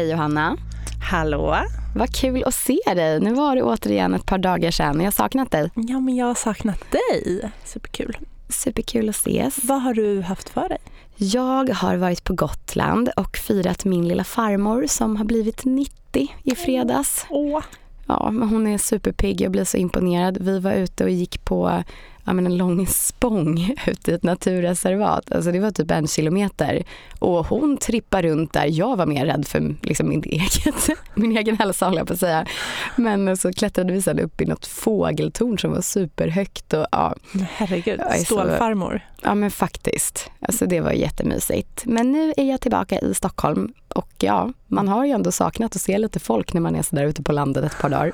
Hej Johanna. Hallå? Vad kul att se dig. Nu var det återigen ett par dagar sedan. Jag har saknat dig. Ja, men jag har saknat dig. Superkul. Superkul att ses. Vad har du haft för dig? Jag har varit på Gotland och firat min lilla farmor som har blivit 90 i fredags. Åh. Ja, men hon är superpigg. Jag blir så imponerad. Vi var ute och gick på ja, men en lång spång ute i ett naturreservat. Alltså det var typ en kilometer. Och hon trippade runt där. Jag var mer rädd för liksom min, eget, min egen hälsa håller jag på att säga. Men så klättrade vi sen upp i något fågeltorn som var superhögt. Och, ja. Herregud, stålfarmor. Ja men faktiskt. Alltså det var jättemysigt. Men nu är jag tillbaka i Stockholm och ja, man har ju ändå saknat att se lite folk när man är så där ute på landet ett par dagar.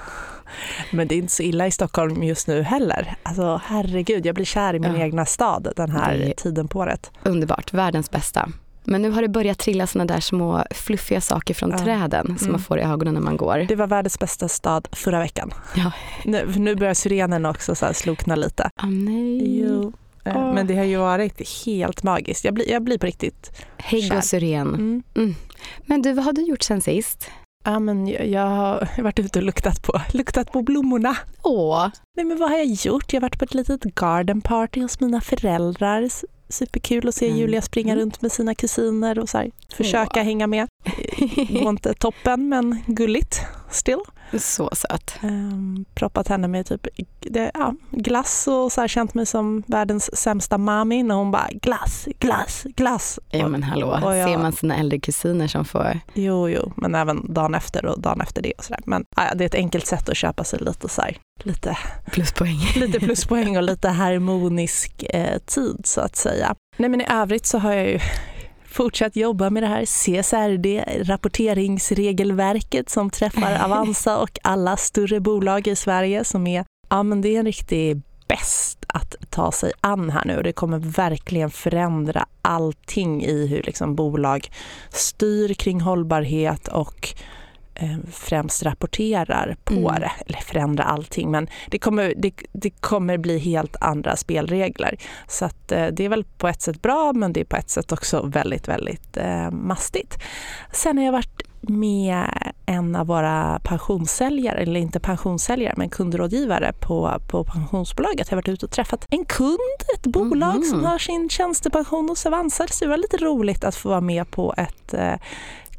Men det är inte så illa i Stockholm just nu heller. Alltså herregud, jag blir kär i min ja. egna stad den här tiden på året. Underbart, världens bästa. Men nu har det börjat trilla såna där små fluffiga saker från ja. träden som mm. man får i ögonen när man går. Det var världens bästa stad förra veckan. Ja. Nu, nu börjar syrenen också så slokna lite. Oh, nej. Jo. Oh. Men det har ju varit helt magiskt. Jag blir, jag blir på riktigt Hägg och syren. Mm. Mm. Men du, vad har du gjort sen sist? Ja, men jag, jag har varit ute och luktat på, luktat på blommorna. Åh. Nej, men vad har jag gjort? Jag har varit på ett litet garden party hos mina föräldrar. Superkul att se mm. Julia springa mm. runt med sina kusiner och så här, försöka Åh. hänga med. Det var inte toppen, men gulligt still. Så söt. Um, proppat henne med typ det, ja, glass och så här, känt mig som världens sämsta mami när hon bara glass, glass, glass. Ja men hallå, och jag, ser man sina äldre kusiner som får... Jo, jo, men även dagen efter och dagen efter det och sådär. Men ja, det är ett enkelt sätt att köpa sig lite så här, lite pluspoäng. lite pluspoäng och lite harmonisk eh, tid så att säga. Nej men i övrigt så har jag ju fortsatt jobba med det här CSRD, rapporteringsregelverket som träffar Avanza och alla större bolag i Sverige som är, ja men det är en riktig bäst att ta sig an här nu. Och det kommer verkligen förändra allting i hur liksom bolag styr kring hållbarhet och främst rapporterar på mm. det, eller förändra allting, men det kommer, det, det, kommer bli helt andra spelregler. Så att, eh, det är väl på ett sätt bra, men det är på ett sätt också väldigt, väldigt eh, mastigt. Sen har jag varit med en av våra pensionssäljare, eller inte pensionssäljare, men kundrådgivare på, på pensionsbolaget. Jag har varit ute och träffat en kund, ett bolag mm. som har sin tjänstepension hos Avanza. Så det var lite roligt att få vara med på ett eh,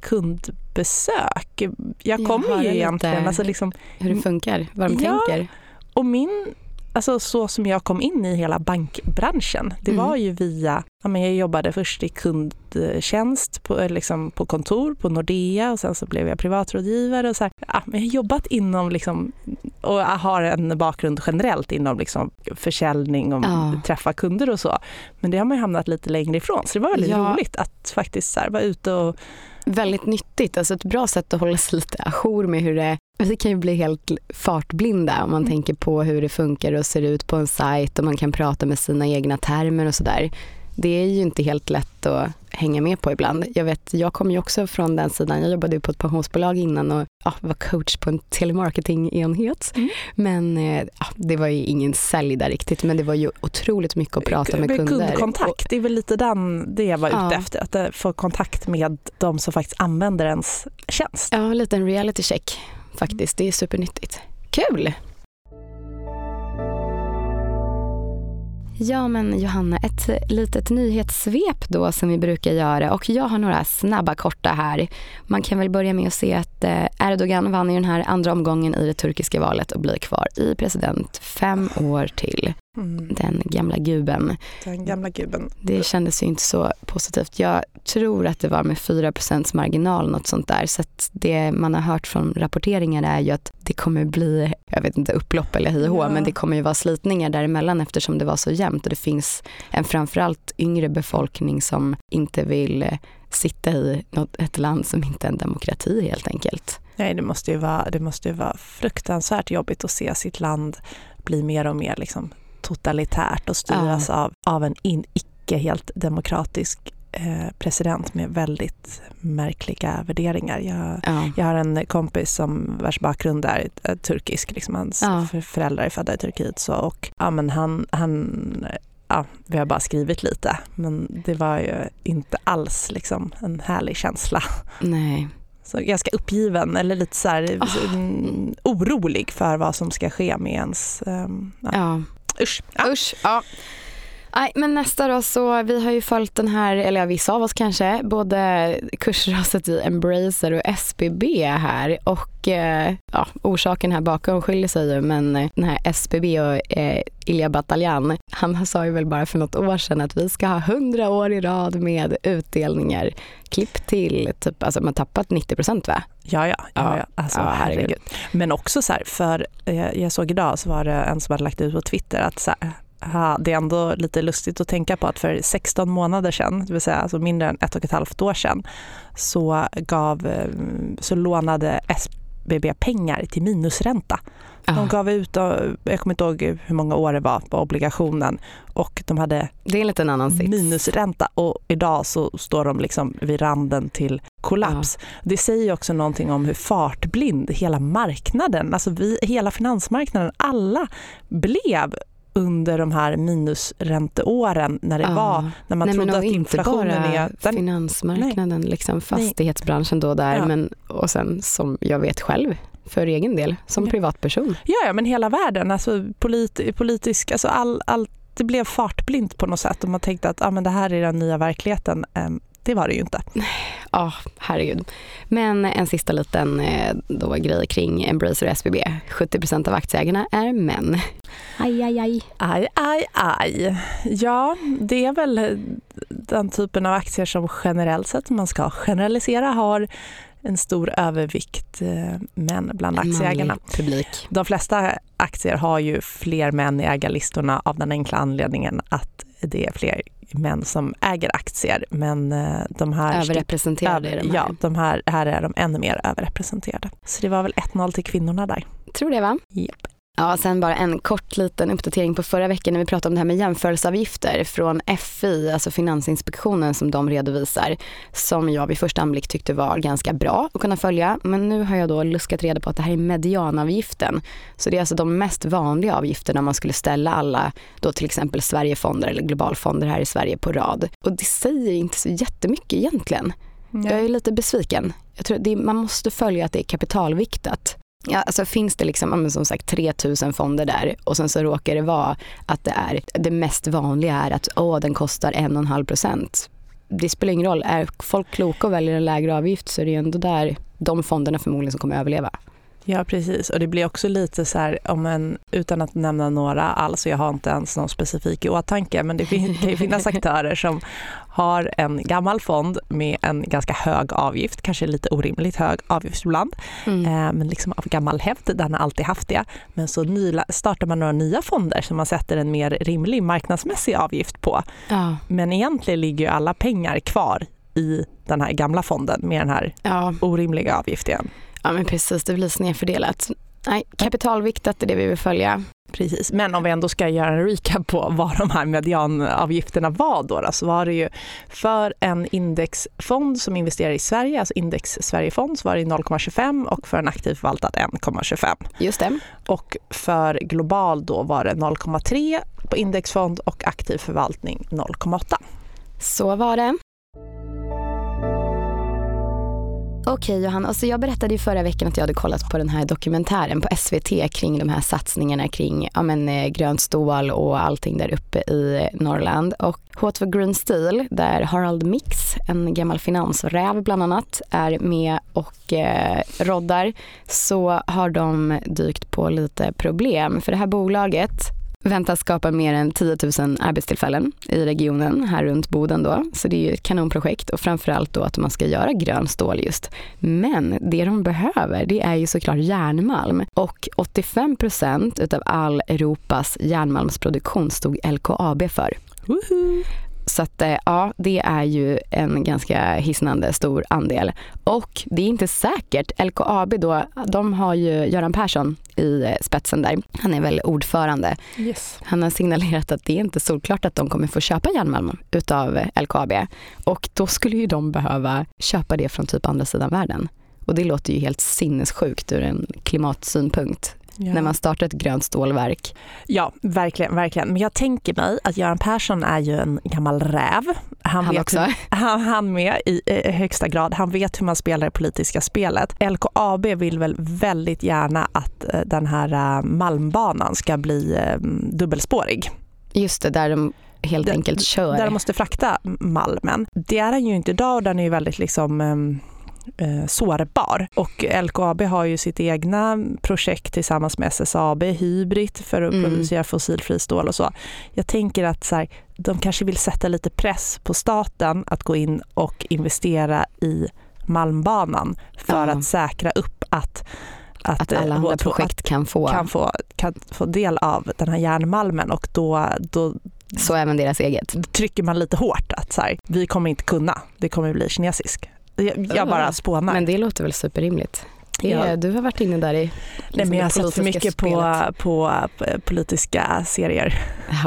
kundbesök. Jag kommer ju egentligen... Alltså liksom, hur det funkar, vad de ja, tänker. Och min, alltså så som jag kom in i hela bankbranschen, det mm. var ju via... Ja, men jag jobbade först i kundtjänst på, liksom på kontor på Nordea och sen så blev jag privatrådgivare. Och så här, ja, men jag har jobbat inom liksom, och har en bakgrund generellt inom liksom försäljning och ja. träffa kunder och så. Men det har man ju hamnat lite längre ifrån så det var väldigt ja. roligt att faktiskt så här, vara ute och väldigt nyttigt. Alltså ett bra sätt att hålla sig lite ajour med hur det vi kan ju bli helt fartblinda om man mm. tänker på hur det funkar och ser ut på en sajt och man kan prata med sina egna termer och sådär det är ju inte helt lätt att hänga med på ibland. Jag vet, jag kom ju också från den sidan. Jag jobbade ju på ett pensionsbolag innan och ja, var coach på en telemarketingenhet. Mm. Men eh, ja, det var ju ingen sälj där riktigt, men det var ju otroligt mycket att prata med, med kunder. Kundkontakt, det är väl lite den, det jag var ute ja. efter, att eh, få kontakt med de som faktiskt använder ens tjänst. Ja, lite en reality check faktiskt. Det är supernyttigt. Kul! Ja men Johanna, ett litet nyhetssvep då som vi brukar göra och jag har några snabba korta här. Man kan väl börja med att se att eh, Erdogan vann i den här andra omgången i det turkiska valet och blir kvar i president fem år till. Mm. Den gamla guben. Den gamla guben. Det kändes ju inte så positivt. Jag tror att det var med 4 marginal, något sånt där. Så det man har hört från rapporteringar är ju att det kommer bli, jag vet inte, upplopp eller hej ja. men det kommer ju vara slitningar däremellan eftersom det var så jämnt och det finns en framförallt yngre befolkning som inte vill eh, sitta i något, ett land som inte är en demokrati helt enkelt. Nej, det måste ju vara, det måste ju vara fruktansvärt jobbigt att se sitt land bli mer och mer liksom totalitärt och styras ja. av, av en in, icke helt demokratisk eh, president med väldigt märkliga värderingar. Jag, ja. jag har en kompis som vars bakgrund är eh, turkisk, liksom hans ja. föräldrar är födda i Turkiet. Så, och, ja, men han, han ja, vi har bara skrivit lite, men det var ju inte alls liksom en härlig känsla. Nej. Så ganska uppgiven eller lite så här, oh. orolig för vad som ska ske med ens... Um, ja. ja. Usch. Ja. Usch. Ja. Nej, men nästa då så, vi har ju följt den här, eller vissa av oss kanske, både kursraset i Embracer och SBB här och eh, ja, orsaken här bakom skiljer sig ju men den här SBB och eh, Ilja Bataljan, han sa ju väl bara för något år sedan att vi ska ha hundra år i rad med utdelningar. Klipp till, typ, alltså man tappat 90 procent va? Ja, ja. ja, ja. Alltså, ja herregud. Men också så här, för eh, jag såg idag så var det en som hade lagt ut på Twitter att så här, det är ändå lite lustigt att tänka på att för 16 månader sedan, det vill säga alltså mindre än ett och ett halvt år sedan, så, gav, eh, så lånade SBB pengar till minusränta. De gav ut, jag kommer inte ihåg hur många år det var på obligationen och de hade det är en liten annan minusränta och idag så står de liksom vid randen till kollaps. Ja. Det säger också någonting om hur fartblind hela marknaden, alltså vi, hela finansmarknaden, alla blev under de här minusränteåren när det ja. var, när man Nej, trodde att inflationen är... Inte bara finansmarknaden, liksom fastighetsbranschen då där, ja. men och sen som jag vet själv för egen del som ja. privatperson. Ja, ja, men hela världen, alltså polit, politisk, alltså all, all, det blev fartblint på något sätt och man tänkte att ah, men det här är den nya verkligheten. Det var det ju inte. Ja, oh, herregud. Men en sista liten eh, då, grej kring Embracer och SBB. 70% av aktieägarna är män. Aj, aj, aj. Aj, aj, aj. Ja, det är väl den typen av aktier som generellt sett, man ska generalisera, har en stor övervikt eh, män bland aktieägarna. Publik. De flesta aktier har ju fler män i ägarlistorna av den enkla anledningen att det är fler män som äger aktier. Men eh, de här... Överrepresenterade över, de här. Ja, de här, här är de ännu mer överrepresenterade. Så det var väl 1-0 till kvinnorna där. Tror det va? Yep. Ja, sen bara en kort liten uppdatering på förra veckan när vi pratade om det här med jämförelseavgifter från FI, alltså Finansinspektionen som de redovisar, som jag vid första anblick tyckte var ganska bra att kunna följa. Men nu har jag då luskat reda på att det här är medianavgiften. Så det är alltså de mest vanliga avgifterna om man skulle ställa alla, då till exempel Sverigefonder eller globalfonder här i Sverige på rad. Och det säger inte så jättemycket egentligen. Nej. Jag är lite besviken. Jag tror det, man måste följa att det är kapitalviktat. Ja, alltså finns det liksom, som sagt 3000 fonder där och sen så råkar det vara att det är det mest vanliga är att åh, den kostar 1,5 procent. Det spelar ingen roll, är folk kloka och väljer en lägre avgift så är det ändå där de fonderna förmodligen som kommer överleva. Ja, precis. Och det blir också lite så här, om en, utan att nämna några alls, jag har inte ens någon specifik i åtanke, men det kan ju finnas aktörer som har en gammal fond med en ganska hög avgift, kanske lite orimligt hög avgift ibland, mm. eh, men liksom av gammal hävd, den har alltid haft det. Men så ny, startar man några nya fonder som man sätter en mer rimlig marknadsmässig avgift på. Ja. Men egentligen ligger ju alla pengar kvar i den här gamla fonden med den här ja. orimliga avgiften. Ja men precis, det blir snedfördelat. Nej, kapitalviktat är det vi vill följa. Precis, men om vi ändå ska göra en recap på vad de här medianavgifterna var då, då så var det ju för en indexfond som investerar i Sverige, alltså index Sverigefond, så var det 0,25 och för en aktivt förvaltad 1,25. Just det. Och för global då var det 0,3 på indexfond och aktiv förvaltning 0,8. Så var det. Okej okay, Johanna, alltså jag berättade ju förra veckan att jag hade kollat på den här dokumentären på SVT kring de här satsningarna kring ja, men, eh, grönt stål och allting där uppe i eh, Norrland. Och H2 Green Steel, där Harald Mix, en gammal finansräv bland annat, är med och eh, roddar, så har de dykt på lite problem. För det här bolaget väntas skapa mer än 10 000 arbetstillfällen i regionen här runt Boden då. Så det är ju ett kanonprojekt och framförallt då att man ska göra grön stål just. Men det de behöver det är ju såklart järnmalm och 85 procent utav all Europas järnmalmsproduktion stod LKAB för. Woohoo! Så att eh, ja, det är ju en ganska hisnande stor andel. Och det är inte säkert. LKAB då, de har ju Göran Persson i eh, spetsen där. Han är väl ordförande. Yes. Han har signalerat att det är inte solklart att de kommer få köpa järnmalm utav LKAB. Och då skulle ju de behöva köpa det från typ andra sidan världen. Och det låter ju helt sinnessjukt ur en klimatsynpunkt. Ja. när man startar ett grönt stålverk. Ja, verkligen, verkligen. Men jag tänker mig att Göran Persson är ju en gammal räv. Han, han vet också? Hur, han, han med i, i högsta grad. Han vet hur man spelar det politiska spelet. LKAB vill väl väldigt gärna att eh, den här eh, Malmbanan ska bli eh, dubbelspårig. Just det, där de helt enkelt kör. Där de måste frakta malmen. Det är den ju inte idag och den är ju väldigt liksom ehm, eh, sårbar. Och LKAB har ju sitt egna projekt tillsammans med SSAB, Hybrid, för att mm. producera fossilfri stål och så. Jag tänker att så här, de kanske vill sätta lite press på staten att gå in och investera i Malmbanan för ja. att säkra upp att att, att alla andra projekt kan få. kan få kan få del av den här järnmalmen och då, då så även deras eget. trycker man lite hårt att så här, vi kommer inte kunna, det kommer bli kinesisk. Jag, jag bara spånar. Men det låter väl superrimligt. Ja. Du har varit inne där i Nej, men Jag har sett för mycket på, på, politiska serier.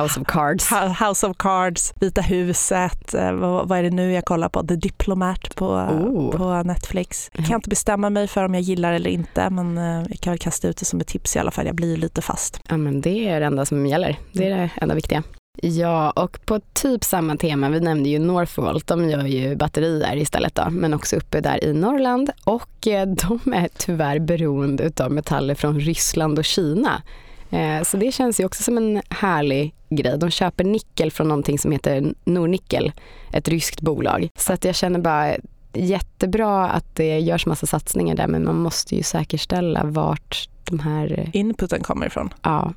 House of Cards. House of Cards, Vita huset, eh, vad, vad är det nu jag kollar på? The Diplomat på, oh. på Netflix. Jag kan inte bestämma mig för om jag gillar eller inte men eh, jag kan väl kasta ut det som ett tips i alla fall. Jag blir lite fast. Ja men det är det enda som gäller. Det är det enda viktiga. Ja, och på typ samma tema, vi nämnde ju Northvolt, de gör ju batterier istället då, men också uppe där i Norrland och eh, de är tyvärr beroende av metaller från Ryssland och Kina. Eh, så det känns ju också som en härlig grej. De köper nickel från någonting som heter Nornickel, ett ryskt bolag. Så att jag känner bara jättebra att det görs massa satsningar där men man måste ju säkerställa vart de här... Inputen kommer ifrån. Ja,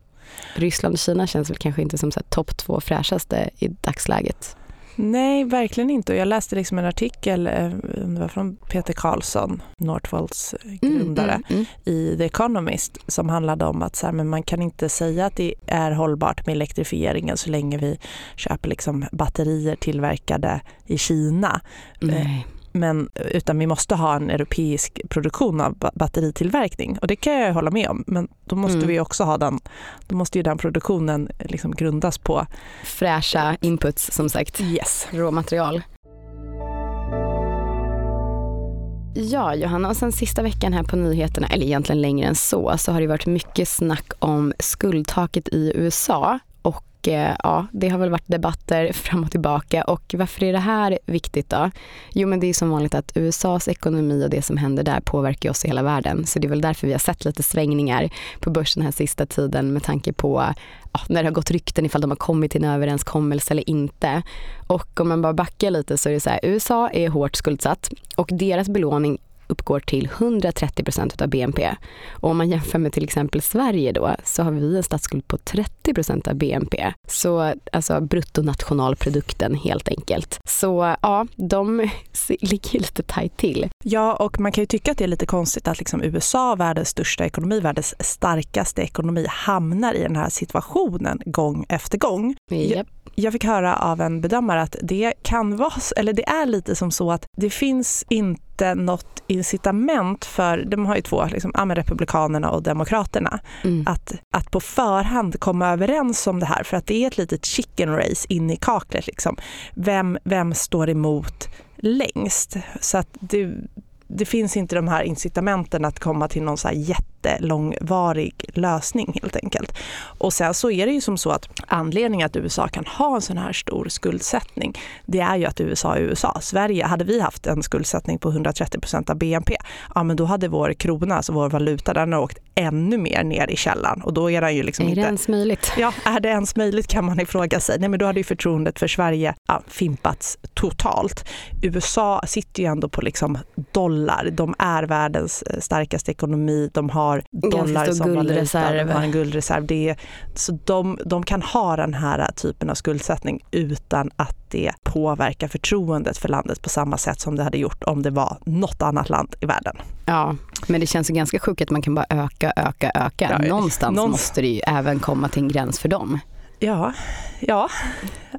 Ryssland och Kina känns väl kanske inte som topp två fräschaste i dagsläget. Nej, verkligen inte. Jag läste liksom en artikel eh, det var från Peter Karlsson, Northvolts eh, mm, grundare, mm, mm, mm. i The Economist som handlade om att så här, men man kan inte säga att det är hållbart med elektrifieringen så länge vi köper liksom batterier tillverkade i Kina. Nej men, utan vi måste ha en europeisk produktion av batteritillverkning. Och det kan jag hålla med om, men då måste mm. vi också ha den, då måste ju den produktionen liksom grundas på fräscha inputs som sagt, yes. råmaterial. Ja, Johanna, och sen sista veckan här på nyheterna, eller egentligen längre än så, så har det varit mycket snack om skuldtaket i USA och eh, ja, det har väl varit debatter fram och tillbaka. Och varför är det här viktigt då? Jo, men det är som vanligt att USAs ekonomi och det som händer där påverkar oss i hela världen. Så det är väl därför vi har sett lite svängningar på börsen här sista tiden med tanke på ja, när det har gått rykten ifall de har kommit till en överenskommelse eller inte. Och om man bara backar lite så är det så här, USA är hårt skuldsatt och deras belåning uppgår till 130 procent av BNP. Och om man jämför med till exempel Sverige då så har vi en statsskuld på 30 procent av BNP. Så alltså bruttonationalprodukten helt enkelt. Så ja, de ligger lite tajt till. Ja, och man kan ju tycka att det är lite konstigt att liksom USA, världens största ekonomi, världens starkaste ekonomi, hamnar i den här situationen gång efter gång. Yep. Jag fick höra av en bedömare att det kan vara, eller det är lite som så att det finns inte något incitament för, de har ju två, liksom, ja, Republikanerna och Demokraterna, mm. att, att på förhand komma överens om det här för att det är ett litet chicken race in i kaklet. Liksom. Vem, vem står emot längst? Så att det, det finns inte de här incitamenten att komma till någon så här jättelångvarig lösning helt enkelt. Och sen så är det ju som så att anledningen att USA kan ha en sån här stor skuldsättning, det är ju att USA är USA. Sverige, hade vi haft en skuldsättning på 130 procent av BNP, ja men då hade vår krona, alltså vår valuta, den har åkt ännu mer ner i källan och då är den ju liksom är inte... Är det ens möjligt? Ja, är det ens möjligt kan man ifråga sig. Nej men då hade ju förtroendet för Sverige ja, fimpats totalt. USA sitter ju ändå på liksom dollar, de är världens eh, starkaste ekonomi, de har dollar som valuta, de har en guldreserv. Det är, så de, de kan ha den här typen av skuldsättning utan att det påverkar förtroendet för landet på samma sätt som det hade gjort om det var något annat land i världen. Ja, men det känns ganska sjukt att man kan bara öka, öka, öka. Ja, någonstans, någonstans måste det ju även komma till en gräns för dem. Ja, ja,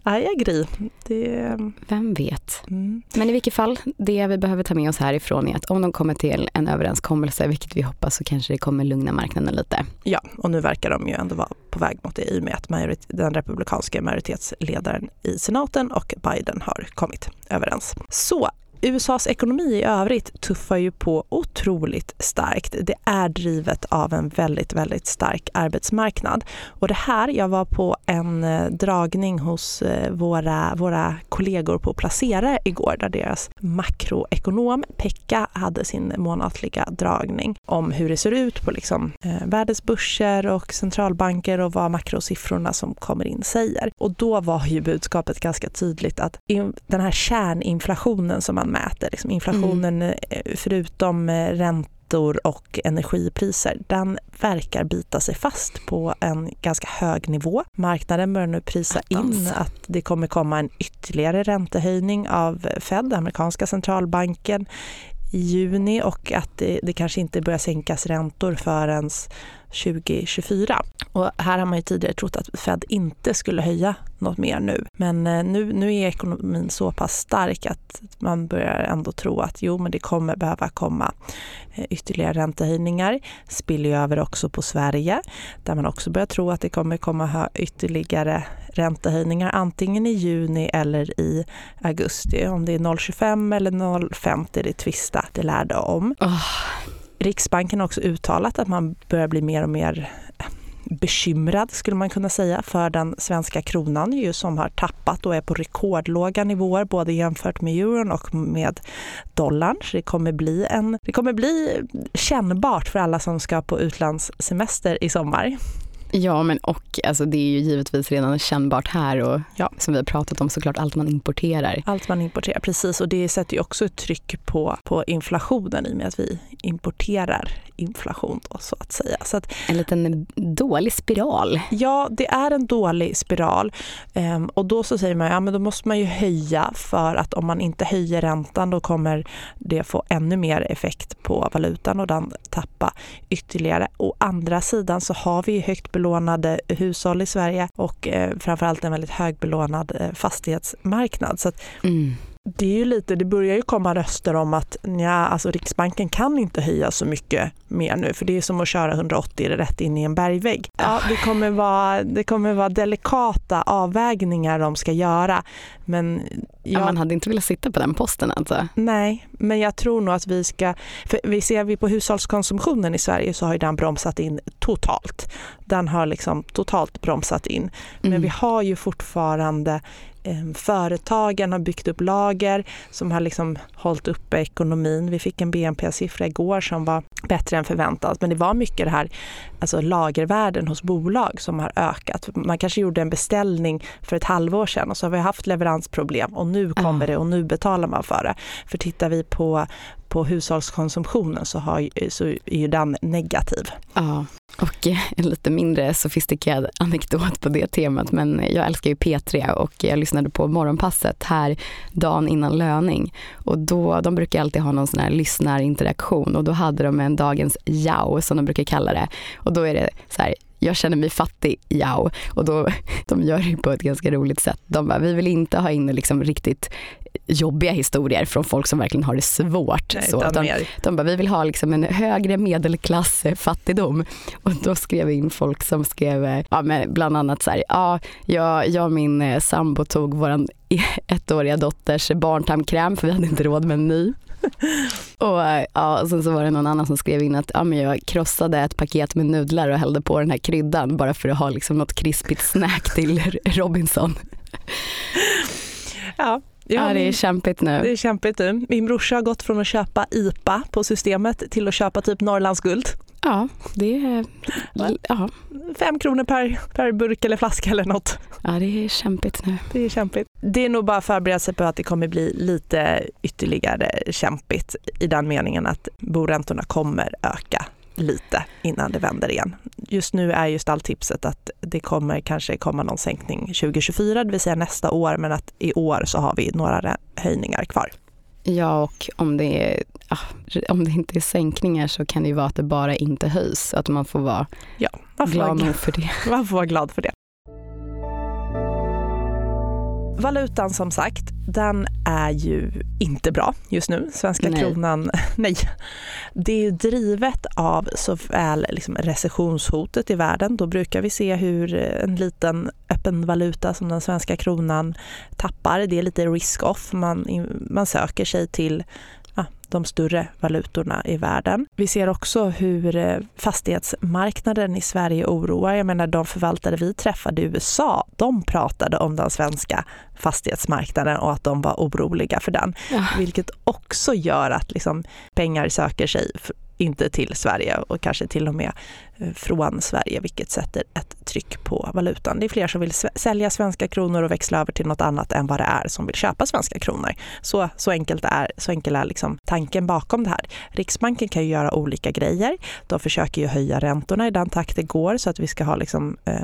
I agree. Det... Vem vet. Mm. Men i vilket fall, det vi behöver ta med oss härifrån är att om de kommer till en överenskommelse, vilket vi hoppas, så kanske det kommer lugna marknaden lite. Ja, och nu verkar de ju ändå vara på väg mot det i och med att majorit- den republikanska majoritetsledaren i senaten och Biden har kommit överens. Så USAs ekonomi i övrigt tuffar ju på otroligt starkt. Det är drivet av en väldigt, väldigt stark arbetsmarknad. Och det här, jag var på en eh, dragning hos eh, våra, våra kollegor på Placera igår där deras makroekonom Pekka hade sin månatliga dragning om hur det ser ut på liksom, eh, världens börser och centralbanker och vad makrosiffrorna som kommer in säger. Och då var ju budskapet ganska tydligt att in, den här kärninflationen som man mäter, liksom inflationen mm. förutom eh, räntor och energipriser, den verkar bita sig fast på en ganska hög nivå. Marknaden börjar nu prisa in att det kommer komma en ytterligare räntehöjning av Fed, amerikanska centralbanken, i juni och att det, det kanske inte börjar sänkas räntor förrän 2024. Och här har man ju tidigare trott att Fed inte skulle höja något mer nu. Men eh, nu, nu är ekonomin så pass stark att man börjar ändå tro att jo, men det kommer behöva komma eh, ytterligare räntehöjningar. Spiller ju över också på Sverige där man också börjar tro att det kommer komma ytterligare räntehöjningar antingen i juni eller i augusti. Om det är 0,25 eller 0,50 det tvista det lärde om. Oh. Riksbanken har också uttalat att man börjar bli mer och mer eh, bekymrad skulle man kunna säga för den svenska kronan ju som har tappat och är på rekordlåga nivåer både jämfört med euron och med dollarn. Så det kommer bli, en, det kommer bli kännbart för alla som ska på utlandssemester i sommar. Ja, men och alltså, det är ju givetvis redan kännbart här och ja. som vi har pratat om såklart allt man importerar. Allt man importerar, precis. Och det sätter ju också ett tryck på, på inflationen i och med att vi importerar inflation då, så att säga. Så att, en liten dålig spiral. Ja, det är en dålig spiral. Um, och då så säger man, ja men då måste man ju höja för att om man inte höjer räntan då kommer det få ännu mer effekt på valutan och den tappa ytterligare. Å andra sidan så har vi högt belånade hushåll i Sverige och eh, framförallt en väldigt högbelånad eh, fastighetsmarknad. Så att, mm det är ju lite, det börjar ju komma röster om att ja, alltså Riksbanken kan inte höja så mycket mer nu för det är som att köra 180 rätt in i en bergvägg. Ja, det, kommer vara, det kommer vara delikata avvägningar de ska göra. Men jag, ja, man hade inte velat sitta på den posten alltså? Nej, men jag tror nog att vi ska, för vi ser vi på hushållskonsumtionen i Sverige så har ju den bromsat in totalt. Den har liksom totalt bromsat in. Men mm. vi har ju fortfarande Ehm, företagen har byggt upp lager som har liksom hållit uppe ekonomin. Vi fick en BNP-siffra igår som var bättre än förväntat. Men det var mycket det här, alltså lagervärden hos bolag som har ökat. Man kanske gjorde en beställning för ett halvår sedan och så har vi haft leveransproblem och nu kommer det och nu betalar man för det. För tittar vi på, på hushållskonsumtionen så, har, så är ju den negativ. Ja, och en lite mindre sofistikerad anekdot på det temat men jag älskar ju P3 och jag lyssnade på Morgonpasset här dagen innan löning och då, de brukar alltid ha någon sån här lyssnarinteraktion och då hade de en dagens jao som de brukar kalla det och då är det så här jag känner mig fattig, jao. Och då, de gör det på ett ganska roligt sätt. De bara, vi vill inte ha in liksom riktigt jobbiga historier från folk som verkligen har det svårt. Nej, så de, de bara, vi vill ha liksom en högre medelklass fattigdom. Och då skrev in folk som skrev, ja, men bland annat så här, ja, jag, jag och min eh, sambo tog vår ettåriga dotters barntarmkräm för vi hade inte råd med en ny. och ja, och sen så var det någon annan som skrev in att ja, men jag krossade ett paket med nudlar och hällde på den här kryddan bara för att ha liksom något krispigt snack till Robinson. ja, Ja, ja, det är kämpigt nu. Det är kämpigt nu. Min brorsa har gått från att köpa IPA på systemet till att köpa typ Norrlandsguld. Ja, det är... Ja. Fem kronor per, per burk eller flaska eller något. Ja, det är kämpigt nu. Det är kämpigt. Det är nog bara att förbereda sig på att det kommer bli lite ytterligare kämpigt i den meningen att boräntorna kommer öka lite innan det vänder igen. Just nu är ju stalltipset att det kommer kanske komma någon sänkning 2024, det vill säga nästa år, men att i år så har vi några höjningar kvar. Ja, och om det, är, om det inte är sänkningar så kan det ju vara att det bara inte höjs, att man får vara ja, man får glad, glad för det. Man får vara glad för det. Valutan som sagt, den är ju inte bra just nu. Svenska Nej. kronan, nej. Det är ju drivet av såväl liksom recessionshotet i världen. Då brukar vi se hur en liten öppen valuta som den svenska kronan tappar. Det är lite risk-off. Man, man söker sig till ja, de större valutorna i världen. Vi ser också hur eh, fastighetsmarknaden i Sverige oroar. Jag menar de förvaltare vi träffade i USA, de pratade om den svenska fastighetsmarknaden och att de var oroliga för den. Ja. Vilket också gör att liksom, pengar söker sig inte till Sverige och kanske till och med från Sverige, vilket sätter ett tryck på valutan. Det är fler som vill sälja svenska kronor och växla över till något annat än vad det är som vill köpa svenska kronor. Så, så enkelt är, så enkel är liksom tanken bakom det här. Riksbanken kan ju göra olika grejer. De försöker ju höja räntorna i den takt det går så att vi ska ha liksom, eh,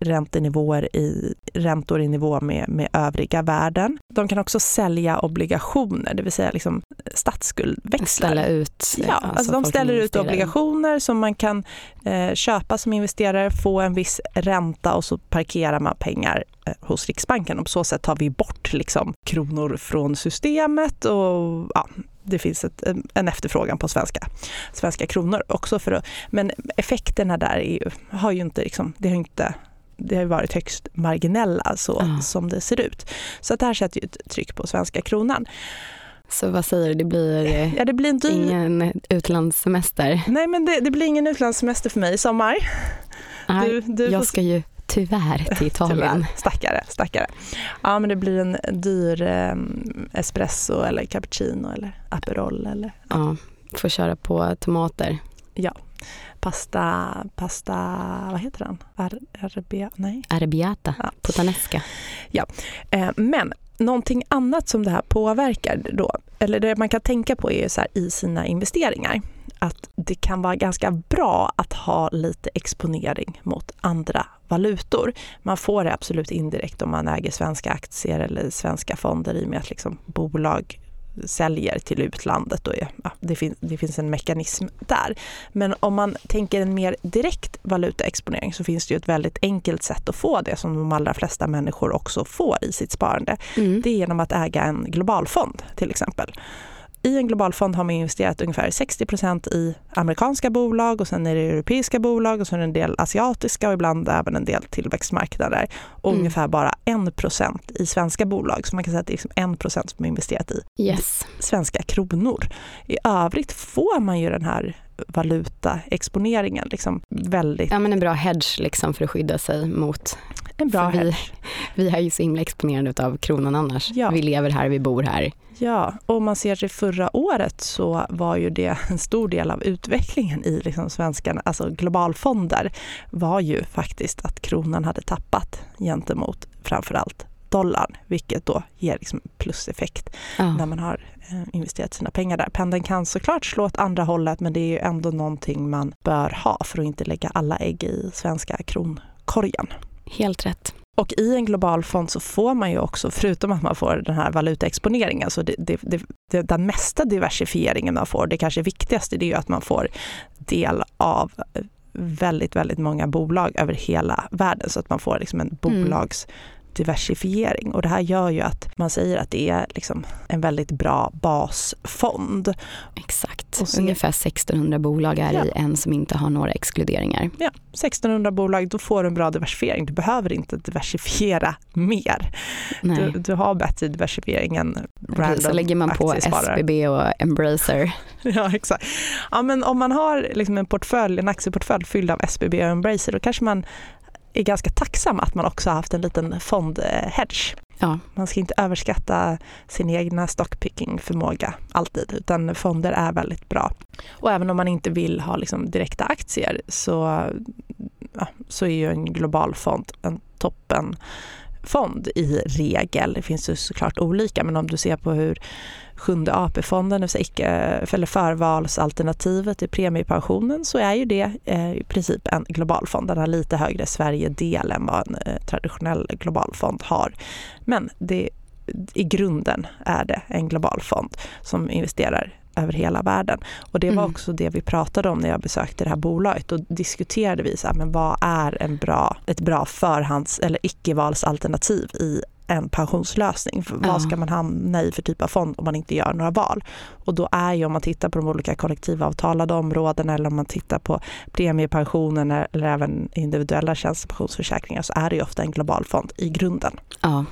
räntenivåer i, räntor i nivå med, med övriga världen. De kan också sälja obligationer, det vill säga liksom statsskuldväxlar. Ställa ut. Ja, alltså de folk ställer ut obligationer som man kan köpa som investerare, få en viss ränta och så parkerar man pengar eh, hos Riksbanken. Och på så sätt tar vi bort liksom, kronor från systemet och ja, det finns ett, en- efterfrågan på svenska, svenska kronor också. För att, men effekterna där är har ju inte, liksom, det har inte det har varit högst marginella så Ah. som det ser ut. Så det här sätter ju ett tryck på svenska kronan. Så vad säger du, det blir eh, Ja, det blir en dyr, ingen utlandssemester? Nej, men det, det blir ingen utlandssemester för mig i sommar. Nej, Du, du får jag ska ju tyvärr till Italien. Tyvärr. Stackare, stackare. Ja, men det blir en dyr eh, espresso eller cappuccino eller Aperol eller Ja, får köra på tomater. pasta, pasta, vad heter den? Ar, arbia, nej. Arrabbiata, Ja. puttanesca. Eh, men någonting annat som det här påverkar då, eller det man kan tänka på är så här i sina investeringar, att det kan vara ganska bra att ha lite exponering mot andra valutor. Man får det absolut indirekt om man äger svenska aktier eller svenska fonder i och med att liksom bolag säljer till utlandet och ja, det, finns, det finns en mekanism där. Men om man tänker en mer direkt valutaexponering så finns det ju ett väldigt enkelt sätt att få det som de allra flesta människor också får i sitt sparande. Mm. Det är genom att äga en globalfond till exempel. I en globalfond har man investerat ungefär 60% i amerikanska bolag och sen är det europeiska bolag och sen en del asiatiska och ibland även en del tillväxtmarknader och Mm. ungefär bara 1% i svenska bolag. Så man kan säga att det är liksom 1% som är investerat i Yes. svenska kronor. I övrigt får man ju den här valutaexponeringen liksom väldigt Ja, men en bra hedge liksom för att skydda sig mot... en bra vi, hedge. vi är ju så himla exponerade av kronan annars. Ja. Vi lever här, vi bor här. Ja, och om man ser till förra året så var ju det en stor del av utvecklingen i liksom svenskarna, alltså globalfonder, var ju faktiskt att kronan hade tappat gentemot framförallt dollarn, vilket då ger liksom pluseffekt Ja. när man har eh, investerat sina pengar där. Pendeln kan såklart slå åt andra hållet, men det är ju ändå någonting man bör ha för att inte lägga alla ägg i svenska kronkorgen. Helt rätt. Och i en global fond så får man ju också, förutom att man får den här valutaexponeringen, så det, det, det, den mesta diversifieringen man får, det kanske viktigaste, det är ju att man får del av väldigt, väldigt många bolag över hela världen så att man får liksom en bolags diversifiering och det här gör ju att man säger att det är liksom en väldigt bra basfond. Exakt. Och så- Ungefär 1600 bolag är Ja. i en som inte har några exkluderingar. Ja, 1600 bolag, då får du en bra diversifiering. Du behöver inte diversifiera mer. Du, du har bättre diversifiering än Precis, så random lägger man på. SBB och Embracer. Ja, exakt. Ja, men om man har liksom en portfölj, en aktieportfölj fylld av SBB och Embracer, då kanske man är ganska tacksam att man också har haft en liten fondhedge. Ja. Man ska inte överskatta sin egna stockpicking-förmåga alltid, utan fonder är väldigt bra. Och även om man inte vill ha liksom direkta aktier så, ja, så är ju en global fond en toppen fond i regel. Det finns ju såklart olika, men om du ser på hur Sjunde AP-fonden, eller förvalsalternativet i premiepensionen, så är ju det eh, i princip en global fond. Den har lite högre Sverigedel än vad en eh, traditionell global fond har. Men det, i grunden är det en global fond som investerar över hela världen. Och det var Mm. också det vi pratade om när jag besökte det här bolaget. Då diskuterade vi så här, men vad är en bra, ett bra förhands eller icke-valsalternativ i en pensionslösning. Ja. Vad ska man hamna i för typ av fond om man inte gör några val? Och då är ju om man tittar på de olika kollektivavtalade områdena eller om man tittar på premiepensionen eller även individuella tjänstepensionsförsäkringar så är det ju ofta en global fond i grunden. Ja.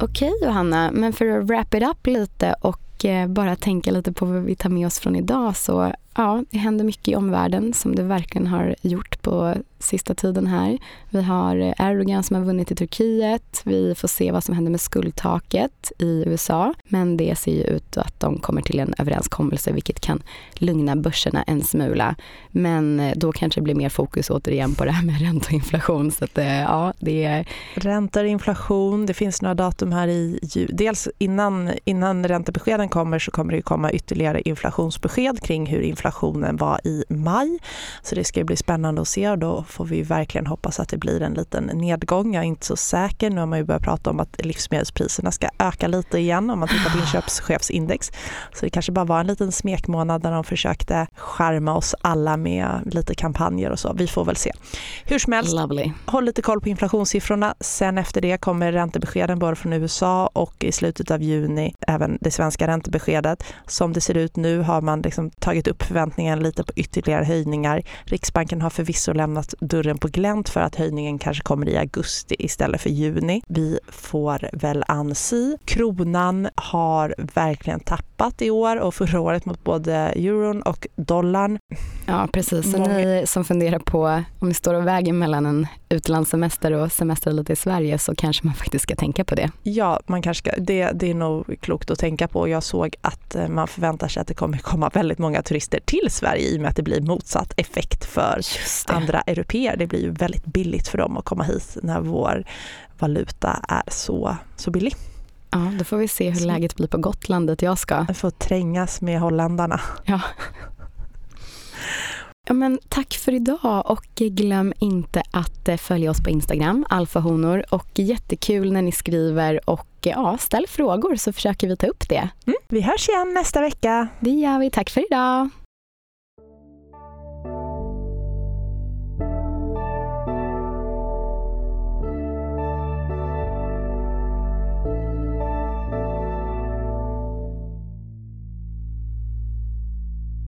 Okej Johanna, men för att wrap it up lite och och eh, bara tänka lite på vad vi tar med oss från idag så ja, det händer mycket i omvärlden som det verkligen har gjort på sista tiden här. Vi har Erdogan som har vunnit i Turkiet. Vi får se vad som händer med skuldtaket i USA. Men det ser ju ut att de kommer till en överenskommelse vilket kan lugna börserna en smula. Men eh, då kanske det blir mer fokus återigen på det här med ränta och inflation. Så att, eh, ja, det är Räntor, inflation, det finns några datum här i Dels innan, innan räntebeskeden kommer så kommer det komma ytterligare inflationsbesked kring hur inflationen var i maj. Så det ska bli spännande att se och då får vi verkligen hoppas att det blir en liten nedgång. Jag är inte så säker. Nu har man ju börjat prata om att livsmedelspriserna ska öka lite igen om man tittar på inköpschefsindex. Så det kanske bara var en liten smekmånad där de försökte skärma oss alla med lite kampanjer och så. Vi får väl se. Hur som helst, lovely. Håll lite koll på inflationssiffrorna. Sen efter det kommer räntebeskeden både från USA och i slutet av juni även det svenska räntebeskedet. Som det ser ut nu har man liksom tagit upp förväntningarna lite på ytterligare höjningar. Riksbanken har förvisso lämnat dörren på glänt för att höjningen kanske kommer i augusti istället för juni. Vi får väl anse. Kronan har verkligen tappat i år och förra året mot både euron och dollarn. Ja, precis. Så Många- ni som funderar på om ni står och väger mellan en utlandssemester och semester lite i Sverige så kanske man faktiskt ska tänka på det. Ja, man kanske ska, det, det är nog klokt att tänka på. Jag såg att eh, man förväntar sig att det kommer komma väldigt många turister till Sverige i och med att det blir motsatt effekt för andra europeer. Det blir ju väldigt billigt för dem att komma hit när vår valuta är så, så billig. Ja, då får vi se hur läget blir på Gotland dit jag ska. Jag får trängas med holländarna. Ja. Ja, men tack för idag och glöm inte att eh, följa oss på Instagram, alfahonor och jättekul när ni skriver och eh, ja, ställ frågor så försöker vi ta upp det. Vi hörs igen nästa vecka. Det gör vi. Tack för idag.